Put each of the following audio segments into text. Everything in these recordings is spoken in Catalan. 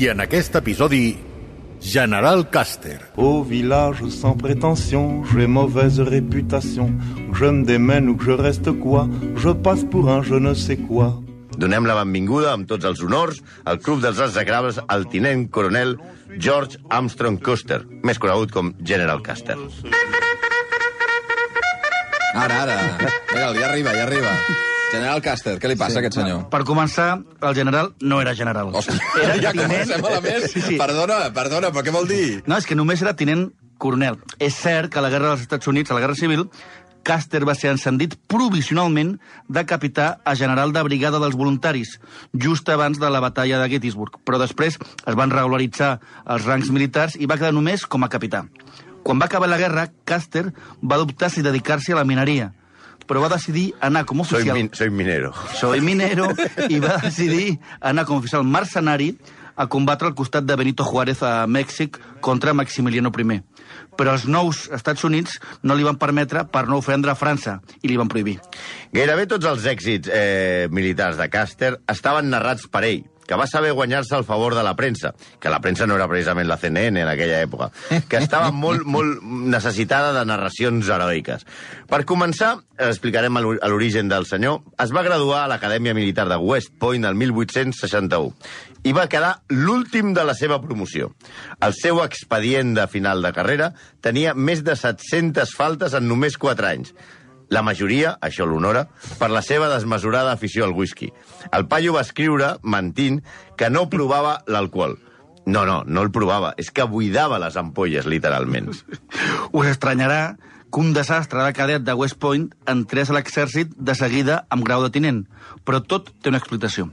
I en aquest episodi, General Caster. Au village sans prétention, j'ai mauvaise réputation. Je me démène ou que je reste quoi, je passe pour un je ne sais quoi. Donem la benvinguda amb tots els honors al Club dels Execrables al tinent coronel George Armstrong Custer, més conegut com General Custer. Ara, ara. Mira, ja arriba, ja arriba. General Caster, què li passa a aquest senyor? Per començar, el general no era general. Hòstia, era ja tinent- comencem malament. Sí, sí. Perdona, perdona, però què vol dir? No, és que només era tinent coronel. És cert que a la guerra dels Estats Units, a la Guerra Civil, Custer va ser ascendit provisionalment de capità a general de brigada dels voluntaris, just abans de la batalla de Gettysburg. Però després es van regularitzar els rangs militars i va quedar només com a capità. Quan va acabar la guerra, Custer va dubtar si dedicar-se a la mineria, però va decidir anar com a Soy, oficial... min soy minero. Soy minero i va decidir anar com a oficial mercenari a combatre al costat de Benito Juárez a Mèxic contra Maximiliano I. Però els nous Estats Units no li van permetre per no ofendre a França i li van prohibir. Gairebé tots els èxits eh, militars de Custer estaven narrats per ell, que va saber guanyar-se el favor de la premsa, que la premsa no era precisament la CNN en aquella època, que estava molt, molt necessitada de narracions heroiques. Per començar, explicarem l'origen del senyor, es va graduar a l'Acadèmia Militar de West Point el 1861 i va quedar l'últim de la seva promoció. El seu expedient de final de carrera tenia més de 700 faltes en només 4 anys. La majoria, això l'honora, per la seva desmesurada afició al whisky. El paio va escriure, mentint, que no provava l'alcohol. No, no, no el provava, és que buidava les ampolles, literalment. Us estranyarà que un desastre de cadet de West Point entrés a l'exèrcit de seguida amb grau de tinent, però tot té una explicació.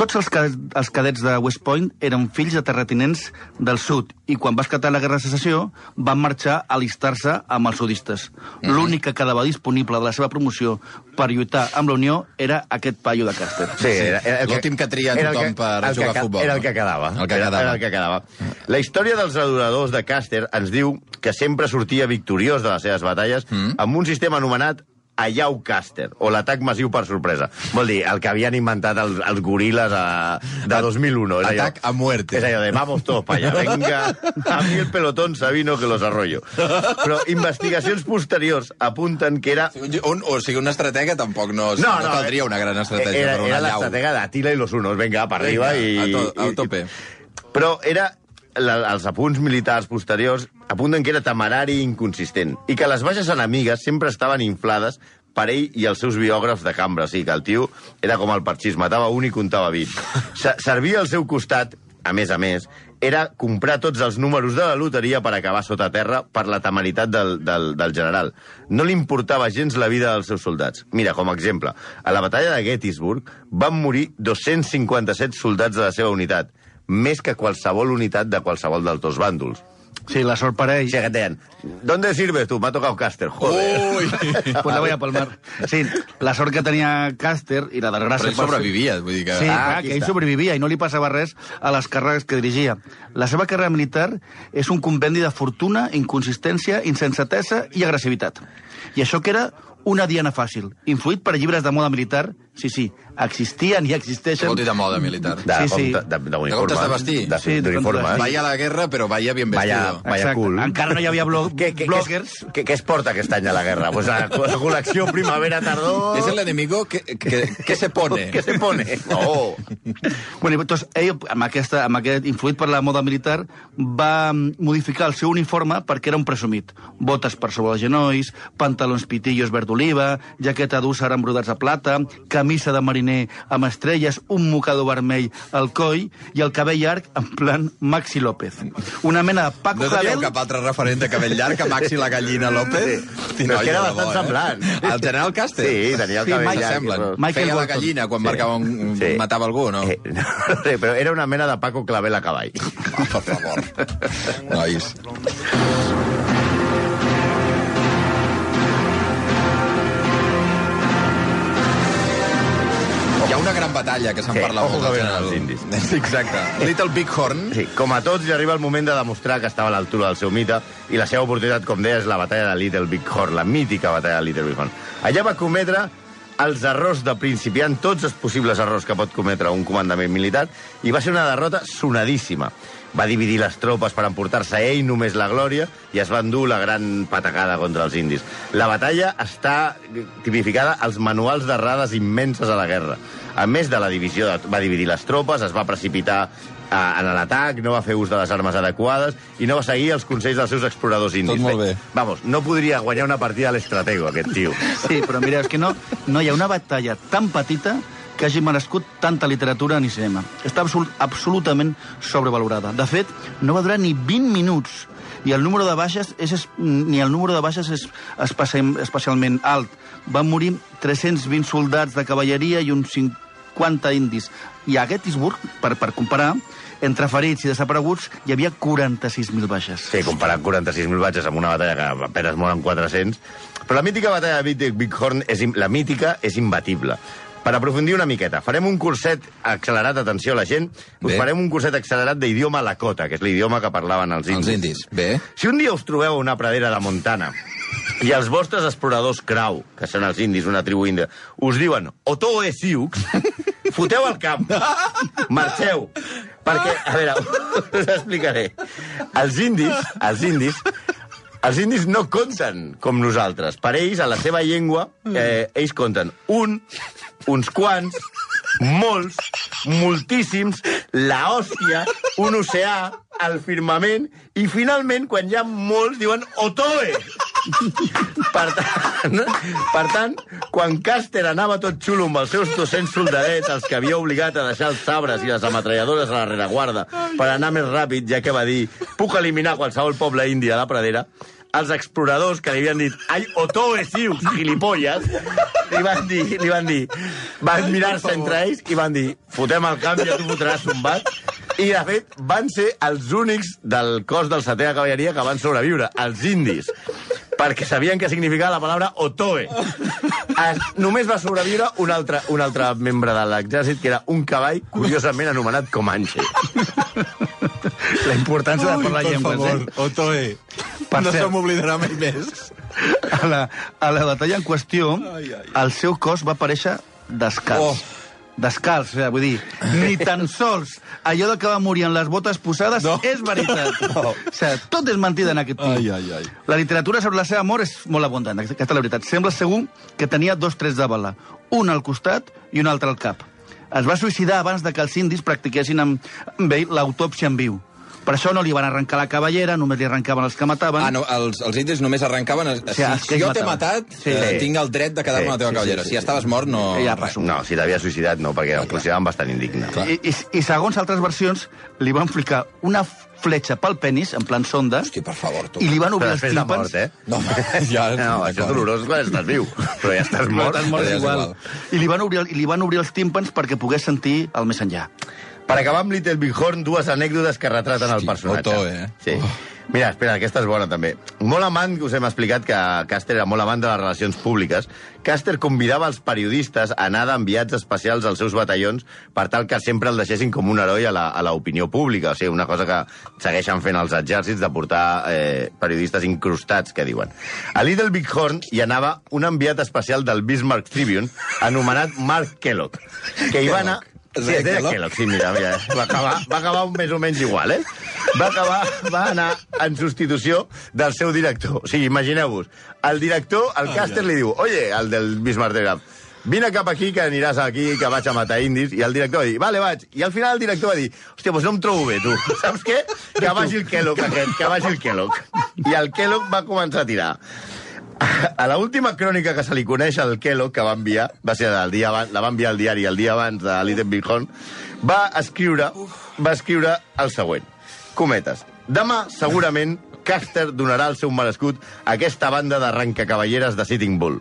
Tots els cadets, els cadets de West Point eren fills de terratinents del sud i quan va esclatar la Guerra de Secessió van marxar a alistar-se amb els sudistes. L'únic que quedava disponible de la seva promoció per lluitar amb la Unió era aquest paio de Càster. Sí, era, era el que- L'últim que tria era tothom que- per el que jugar a futbol, Era el que quedava. El que Era- quedava. Era el que quedava. La història dels adoradors de Caster ens diu que sempre sortia victoriós de les seves batalles Mm. amb un sistema anomenat Allau Caster, o l'atac massiu per sorpresa. Vol dir, el que havien inventat els, els goril·les a, de 2001. És allò- Atac a muerte. És allò de, vamos todos para allá, venga, a mi el pelotón sabino que los arroyo. Però investigacions posteriors apunten que era Un, o sigui, una estratègia tampoc no, no, no caldria una gran estratègia era, per una era llau. l'estratègia d'Atila i los unos, venga, per arriba i... a, to, a i- tope. Però era la, els apunts militars posteriors apunten que era temerari i inconsistent i que les baixes enemigues sempre estaven inflades per ell i els seus biògrafs de cambra. O sigui, que el tio era com el parxís, matava un i comptava 20. Se servia al seu costat, a més a més, era comprar tots els números de la loteria per acabar sota terra per la temeritat del, del, del general. No li importava gens la vida dels seus soldats. Mira, com a exemple, a la batalla de Gettysburg van morir 257 soldats de la seva unitat, més que qualsevol unitat de qualsevol dels dos bàndols. Sí, la sort per O ell. sigui, que et deien, ¿dónde sirves tu? M'ha tocat Caster, joder. Ui! Pues la voy a palmar. Sí, la sort que tenia Càster i la desgràcia... Però ell sobrevivia, vull dir que... Sí, Ah, clar, que ell està. sobrevivia i no li passava res a les càrregues que dirigia. La seva carrera militar és un compendi de fortuna, inconsistència, insensatesa i agressivitat. I això que era una diana fàcil, influït per llibres de moda militar, sí, sí, existien i existeixen... vol dir de moda militar? De, Sí, sí. compte- de, de, De comptes de vestir? De, Sí, de de Vaya a la guerra, però vaya bien Vaya, vestido. vaya Exacte. cool. Encara no hi havia blog, Què, què, bloggers. Què, es porta aquest any a la guerra? Pues la, la col·lecció primavera-tardor... Es el enemigo que, que, que se pone. ¿Qué se pone? Oh. Bueno, i doncs, ell, amb, aquesta, amb aquest, influït per la moda militar, va modificar el seu uniforme perquè era un presumit. Botes per sobre els genolls, pantalons pitillos verd oliva, jaqueta d'úsar embrodats de plata, camisa camisa de mariner amb estrelles, un mocador vermell al coll i el cabell llarg en plan Maxi López. Una mena de Paco No teníeu cap altre referent de cabell llarg que Maxi la gallina López? Sí. Però és que era bastant semblant. El general Caster? Sí, tenia el Sí, cabell llarg. Però- Michael Feia la Bolton. gallina quan Sí. marcava un... Sí. matava algú, no? Eh, no sé, però era una mena de Paco Clavel a cavall. Oh, per favor. Nois. Batalla que se'n Sí, parla molt. que els indis. Exacte. Little Big Horn. Sí, com a tots, li arriba el moment de demostrar que estava a l'altura del seu mite i la seva oportunitat, com deia, és la batalla de Little Big Horn, la mítica batalla de Little Big Horn. Allà va cometre els errors de principiant, tots els possibles errors que pot cometre un comandament militar, i va ser una derrota sonadíssima. Va dividir les tropes per emportar-se ell només la glòria i es va endur la gran patacada contra els indis. La batalla està tipificada als manuals d'errades immenses a la guerra. A més de la divisió, de, va dividir les tropes, es va precipitar eh, en l'atac, no va fer ús de les armes adequades i no va seguir els consells dels seus exploradors indis. Tot molt bé. Vamos, no podria guanyar una partida a l'estratego, aquest tio. Sí, però mira, és que no, no hi ha una batalla tan petita que hagi merescut tanta literatura ni cinema. Està absolut, absolutament sobrevalorada. De fet, no va durar ni 20 minuts i el número de baixes és, ni el número de baixes és especial, especialment alt. Van morir 320 soldats de cavalleria i uns 50 indis. I a Gettysburg, per, per comparar, entre ferits i desapareguts hi havia 46.000 baixes. Sí, comparar 46.000 batxes amb una batalla que apenas moren 400. Però la mítica batalla de Big, Horn, és, la mítica, és imbatible. Per aprofundir una miqueta, farem un curset accelerat, atenció a la gent, us Bé. farem un curset accelerat d'idioma lakota, que és l'idioma que parlaven els indis. Els indis. Bé. Si un dia us trobeu a una pradera de Montana i els vostres exploradors Krau, que són els indis, una tribu índia, us diuen Otoe Sioux, foteu al camp, marxeu, perquè, a veure, us explicaré. Els indis, els indis, els indis no compten com nosaltres. Per ells, a la seva llengua, eh, ells compten un, uns quants, molts, moltíssims, la hòstia, un oceà, el firmament, i finalment, quan hi ha molts, diuen Otoe! Per tant, per tant, quan Caster anava tot xulo amb els seus 200 soldadets, els que havia obligat a deixar els sabres i les ametralladores a la rereguarda per anar més ràpid, ja que va dir puc eliminar qualsevol poble indi a la pradera, els exploradors que li havien dit ai, Otoe Siux, gilipolles, li van dir, li van dir, van mirar-se entre ells i van dir fotem el camp, ja tu fotràs un bat, i, de fet, van ser els únics del cos del setè de cavalleria que van sobreviure, els indis perquè sabien què significava la paraula Otoe. Es, només va sobreviure un altre, un altre membre de l'exèrcit, que era un cavall curiosament anomenat Comanche. La importància de parlar llengües, eh? Otoe. Per no se m'oblidarà mai més. A la, a la batalla en qüestió, el seu cos va aparèixer descalç. Oh. Descalç, o sigui, vull dir, ni tan sols allò de que va morir amb les botes posades No. és veritat. O sigui, tot és mentida en aquest tio. Ai, ai, ai. La literatura sobre la seva mort és molt abundant, aquesta és la veritat. Sembla segur que tenia dos trets de bala, un al costat i un altre al cap. Es va suïcidar abans de que els indis practiquessin amb, amb ell l'autòpsia en viu. Per això no li van arrencar la cavallera, només li arrencaven els que mataven. Ah, no, els, els indis només arrencaven... Sí, els que si jo t'he matat, Sí. eh, Sí. tinc el dret de quedar-me Sí, a la teva sí, cavallera. sí, si ja estaves mort, no... Ja passo. No, si t'havia suïcidat no, perquè el consideraven bastant indigne. I, i, I segons altres versions, li van ficar una fletxa pel penis, en plan sonda, Hosti, per favor, tu. i li van obrir Però els després de tímpans... mort, eh? No, ja... No, això és dolorós quan estàs viu, però ja estàs mort. Estàs mort igual. igual. I li van, obrir, i li van obrir els tímpans perquè pogués sentir el més enllà. Per acabar amb Little Big Horn, dues anècdotes que retraten el Hosti, personatge. Otto, eh? Sí. Mira, espera, aquesta és bona també. Molt amant, que us hem explicat que Caster era molt amant de les relacions públiques, Caster convidava els periodistes a anar d'enviats especials als seus batallons per tal que sempre el deixessin com un heroi a la- a l'opinió pública. O sigui, una cosa que segueixen fent els exèrcits de portar eh, periodistes incrustats, que diuen. A Little Big Horn hi anava un enviat especial del Bismarck Tribune anomenat Mark Kellogg, que hi va anar... Sí, es deia Kellogg? Sí, mira, mira. Va acabar, va acabar un més o menys igual, eh? Va acabar, va anar en substitució del seu director. O sigui, imagineu-vos, el director, el Caster li diu, oye, el del Bismarck Telegram, vine cap aquí, que aniràs aquí, que vaig a matar indis, i el director va dir, vale, vaig. I al final el director va dir, hòstia, doncs no em trobo bé, tu. Saps què? Que vagi el Kellogg aquest, que vagi el Kellogg. I el Kellogg va començar a tirar. A la última crònica que se li coneix al Kellogg, que va enviar, va ser el dia abans, la va enviar al diari el dia abans de l'Eden Bihon, va escriure, va escriure el següent. Cometes. Demà, segurament, Caster donarà el seu merescut a aquesta banda d'arrancacavalleres de Sitting Bull.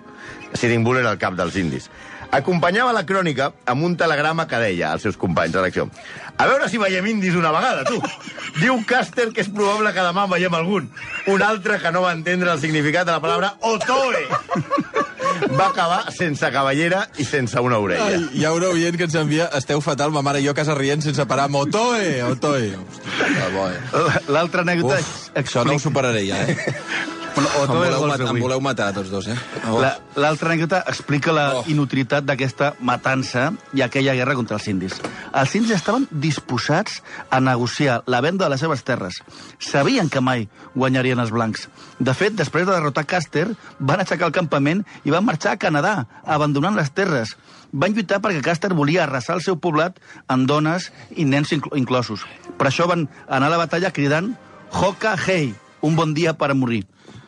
Sitting Bull era el cap dels indis. Acompanyava la crònica amb un telegrama que deia als seus companys de l'acció a veure si veiem indis una vegada, tu. Diu Caster que és probable que demà en veiem algun. Un altre que no va entendre el significat de la paraula otoe. Va acabar sense cavallera i sense una orella. Ai, hi ha un oient que ens envia Esteu fatal, ma mare i jo, a casa rient sense parar Motoe, Otoe. Bo, eh? L'altra anècdota... Uf, això no ho superaré ja, eh? O Em voleu, matar, em voleu matar tots dos, eh? Oh. La- L'altra anècdota explica la Oh. inutilitat d'aquesta matança i aquella guerra contra els indis. Els indis estaven disposats a negociar la venda de les seves terres. Sabien que mai guanyarien els blancs. De fet, després de derrotar Caster, van aixecar el campament i van marxar a Canadà, abandonant les terres. Van lluitar perquè Caster volia arrasar el seu poblat amb dones i nens inclo- inclosos. Per això van anar a la batalla cridant Hoka Hei, un bon dia per a morir.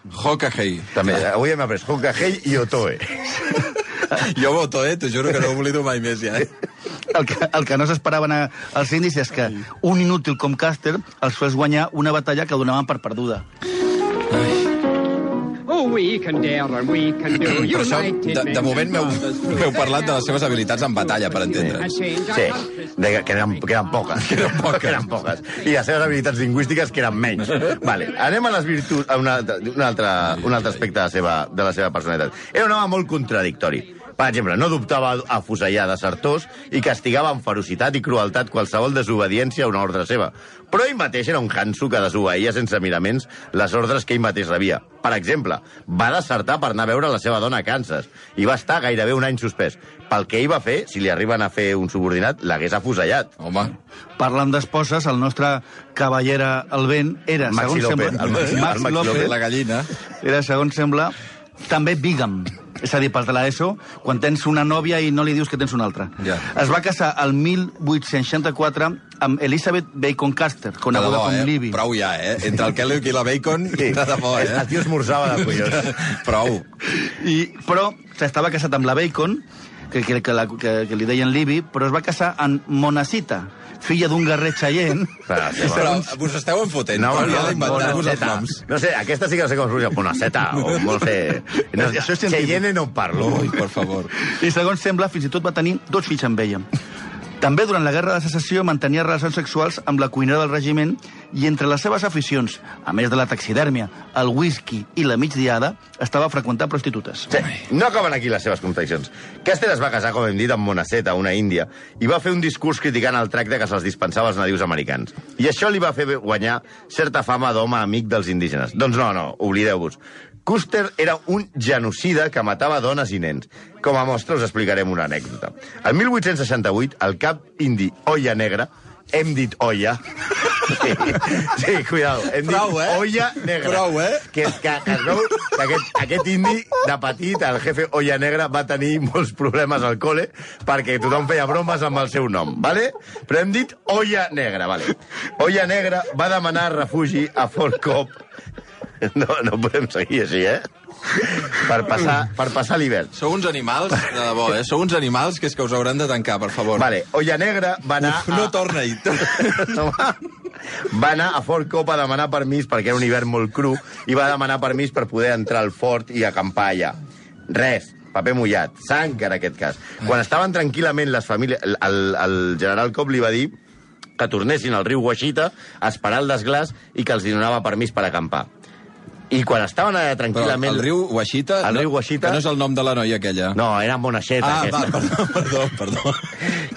Hokahei. També, avui hem après Hokahei i Otoe. Jo Otoe, t'ho juro que no ho oblido mai més, ja, eh? El que, el que no s'esperaven a- els indis és que un inútil com Caster els fes guanyar una batalla que donaven per perduda. Oh, we can dare and we can do. Per això, de, de men moment m'heu parlat de les seves habilitats en batalla, per entendre. Sí, de, que, eren, que eren poques. Que eren poques. que eren poques. I les seves habilitats lingüístiques, que eren menys. Vale. Anem a les virtuts, a una, un, altre, un altre aspecte de la, seva, de la seva personalitat. Era un home molt contradictori. Per exemple, no dubtava a fusellar desertors i castigava amb ferocitat i crueltat qualsevol desobediència a una ordre seva. Però ell mateix era un hanso que desobeïa sense miraments les ordres que ell mateix rebia. Per exemple, va desertar per anar a veure la seva dona a Kansas i va estar gairebé un any suspès. Pel que ell va fer, si li arriben a fer un subordinat, l'hagués afusellat. Home, Parlant d'esposes, el nostre cavallera el vent era, Maxi segons López, sembla, el Maxi- el Max Maxi López, López. la gallina... era, segons sembla, també bigam. És a dir, pels de l'ESO, quan tens una nòvia i no li dius que tens una altra. Ja. Es va casar el 1864 amb Elizabeth Bacon Caster, coneguda com eh? Libby. Prou ja, eh? Entre el Kellogg i la Bacon, de debò, El eh? tio esmorzava de collons. Prou. I, però s'estava casat amb la Bacon, que, que, que, la, que, que li deien Libby, però es va casar amb Monacita, filla d'un guerrer xaient. Ah, sí, Però vos esteu enfotent. No, No, no, d'inventar-vos els noms. No sé, aquesta sí que no sé com es pronuncia. Bonaceta, o no sé... No. Cheyenne no en parlo. Ui, per favor. I segons sembla, fins i tot va tenir dos fills amb ella. També durant la Guerra de Secessió mantenia relacions sexuals amb la cuinera del regiment i entre les seves aficions, a més de la taxidèrmia, el whisky i la migdiada, estava freqüentant prostitutes. Sí, no acaben aquí les seves contradiccions. Caster es va casar, com hem dit, amb Monaceta, una índia, i va fer un discurs criticant el tracte que se'ls dispensava als nadius americans. I això li va fer guanyar certa fama d'home amic dels indígenes. Doncs no, no, oblideu-vos. Custer era un genocida que matava dones i nens. Com a mostra us explicarem una anècdota. El 1868, el cap indi Olla Negra, hem dit olla. Sí, sí cuidado. Hem Prou, dit eh? olla negra. Prou, eh? Que, que, que, es veu que aquest, aquest indi, de petit, el jefe olla negra, va tenir molts problemes al col·le perquè tothom feia bromes amb el seu nom, vale? Però hem dit olla negra, vale? Olla negra va demanar refugi a Fort Cop. No, no podem seguir així, eh? Per passar, per passar l'hivern. Sou uns animals, de debò, eh? Sou uns animals que és que us hauran de tancar, per favor. Vale, Olla Negra va anar... Uf, no torna-hi. No, va. va anar a Fort Cop a demanar permís perquè era un hivern molt cru i va demanar permís per poder entrar al fort i acampar allà. Res, paper mullat, sang en aquest cas. Quan estaven tranquil·lament les famílies... El, el, el general Cop li va dir que tornessin al riu Guaxita a esperar el desglàs i que els donava permís per acampar. I quan estaven allà Però tranquil·lament... el riu Guaxita... El riu Guaxita- Que no és el nom de la noia aquella. No, era Monacheta. Ah, aquesta. va, perdó, perdó, perdó.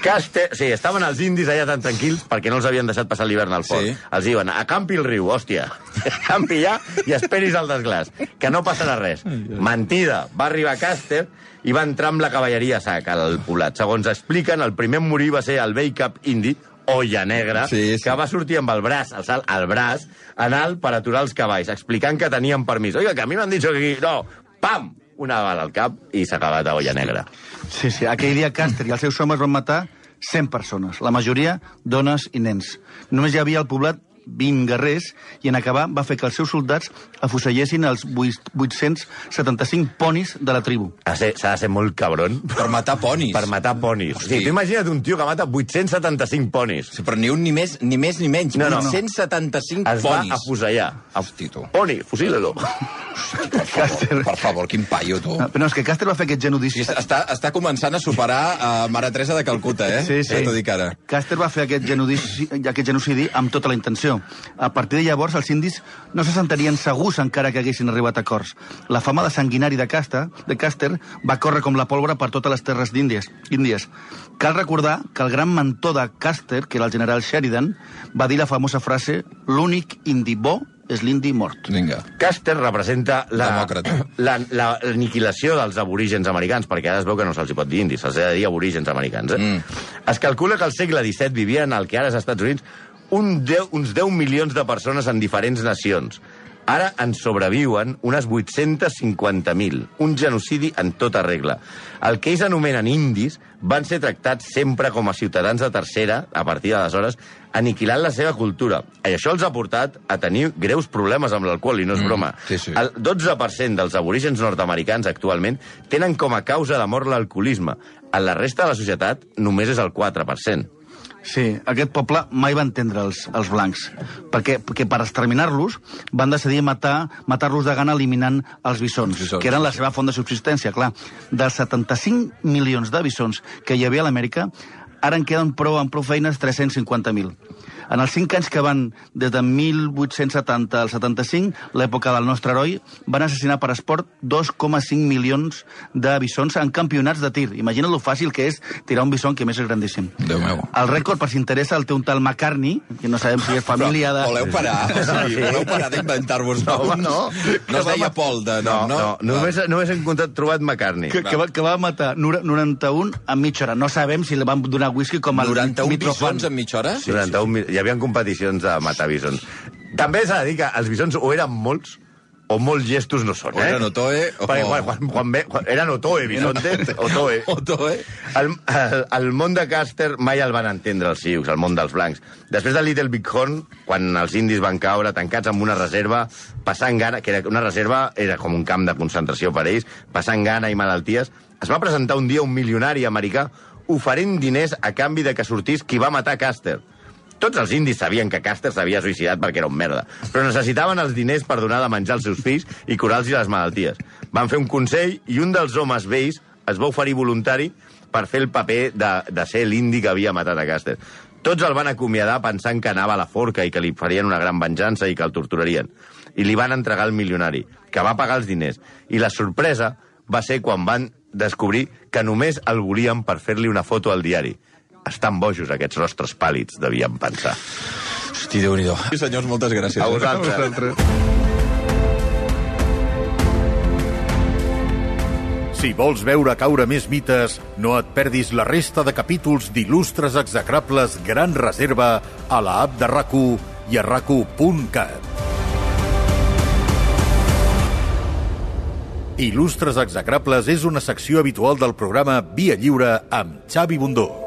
Caster, sí, estaven els indis allà tan tranquils perquè no els havien deixat passar l'hivern al fort. Sí. Els diuen, acampi el riu, hòstia. Acampi ja i esperis el desglàs, que no passarà res. Mentida. Va arribar Caster i va entrar amb la cavalleria a sac al poblat. Segons expliquen, el primer morir va ser el vell cap indi, Olla Negra, Sí, sí. que va sortir amb el braç, el braç, en alt per aturar els cavalls, explicant que tenien permís. Oiga, que a mi m'han dit que aquí... No, pam! Una bala al cap i s'ha acabat a Olla Negra. Sí, sí. Aquell dia Caster i els seus homes van matar 100 persones, la majoria dones i nens. Només hi havia al poblat 20 guerrers i en acabar va fer que els seus soldats afusellessin els 875 ponis de la tribu. S'ha de ser molt cabron Per matar ponis. per matar ponis. Hosti. Sí, tu imagina't un tio que mata 875 ponis. Sí, però ni un ni més ni, més, ni menys. No, no. 875 Es va ponis. afusellar. Hosti, tu. Poni, fusílelo. Per favor, per favor, quin paio, tu. Ah, Però no, és que Caster va fer aquest genodici. Sí, està, està començant a superar a Mare Teresa de Calcuta, eh? Sí, sí. Ja t'ho dic ara. Caster va fer aquest genocidi, aquest genocidi amb tota la intenció. A partir de llavors, els indis no se sentarien segurs encara que haguessin arribat a acords. La fama de sanguinari de Caster, de Caster va córrer com la pólvora per totes les terres d'Índies. Índies. Cal recordar que el gran mentor de Caster, que era el general Sheridan, va dir la famosa frase «L'únic indi bo és l'indi mort». Vinga. Caster representa la- la- la- l'aniquilació dels aborígens americans, perquè ara es veu que no se'ls hi pot dir indis, se'ls ha de dir aborígens americans. Eh? Mm. Es calcula que al segle XVII vivien al que ara és als Estats Units un 10, uns 10 milions de persones en diferents nacions. Ara en sobreviuen unes 850.000, un genocidi en tota regla. El que ells anomenen indis van ser tractats sempre com a ciutadans de tercera, a partir d'aleshores, aniquilant la seva cultura. I això els ha portat a tenir greus problemes amb l'alcohol, i no és broma. sí, sí. El 12% dels aborígens nord-americans actualment tenen com a causa de mort l'alcoholisme. En la resta de la societat només és el 4%. Sí, aquest poble mai va entendre els, els blancs, perquè, perquè per exterminar-los van decidir matar matar-los de gana eliminant els bisons, bisons, que eren la seva font de subsistència, clar. Dels 75 milions de bisons que hi havia a l'Amèrica, ara en queden prou amb prou feines 350.000. En els cinc anys que van des de 1870 al 75, l'època del nostre heroi, van assassinar per esport 2,5 milions de bisons en campionats de tir. Imagina't lo fàcil que és tirar un bison, que més és grandíssim. Déu meu. El rècord, per si interessa, el té un tal McCartney, que no sabem si és família de... Voleu parar? O sigui, voleu parar d'inventar-vos noms? no. No es deia Pol de nom, no? no, només, només hem comptat, trobat McCartney. Que, que, va, que va matar nora- 91 en mitja hora. No sabem si li van donar whisky com el 91 Mitrofan. bisons en mitja hora? Sí, 91 mil... Hi havia competicions de matar bisons. També s'ha de dir que els bisons o eren molts o molts gestos no són, O eh? eren Otoe, o- Perquè quan, quan, quan, ve, quan eren Otoe, bisonte, Otoe. Otoe. El, el, el món de Caster mai el van entendre els sioux, el món dels blancs. Després de Little Big Horn, quan els indis van caure tancats en una reserva, passant gana, que era una reserva era com un camp de concentració per ells, passant gana i malalties, es va presentar un dia un milionari americà oferint diners a canvi de que sortís qui va matar Caster. Tots els indis sabien que Caster s'havia suïcidat perquè era un merda, però necessitaven els diners per donar de menjar als seus fills i curar-los les malalties. Van fer un consell i un dels homes vells es va oferir voluntari per fer el paper de, de ser l'indi que havia matat a Caster. Tots el van acomiadar pensant que anava a la forca i que li farien una gran venjança i que el torturarien. I li van entregar el milionari, que va pagar els diners. I la sorpresa va ser quan van descobrir que només el volien per fer-li una foto al diari. Estan bojos, aquests rostres pàl·lids, devien pensar. Hosti, Déu-n'hi-do. Sí, senyors, moltes gràcies. A eh? vosaltres. Si vols veure caure més mites, no et perdis la resta de capítols d'il·lustres execrables Gran Reserva a la app de rac i a rac Il·lustres execrables és una secció habitual del programa Via Lliure amb Xavi Bundó.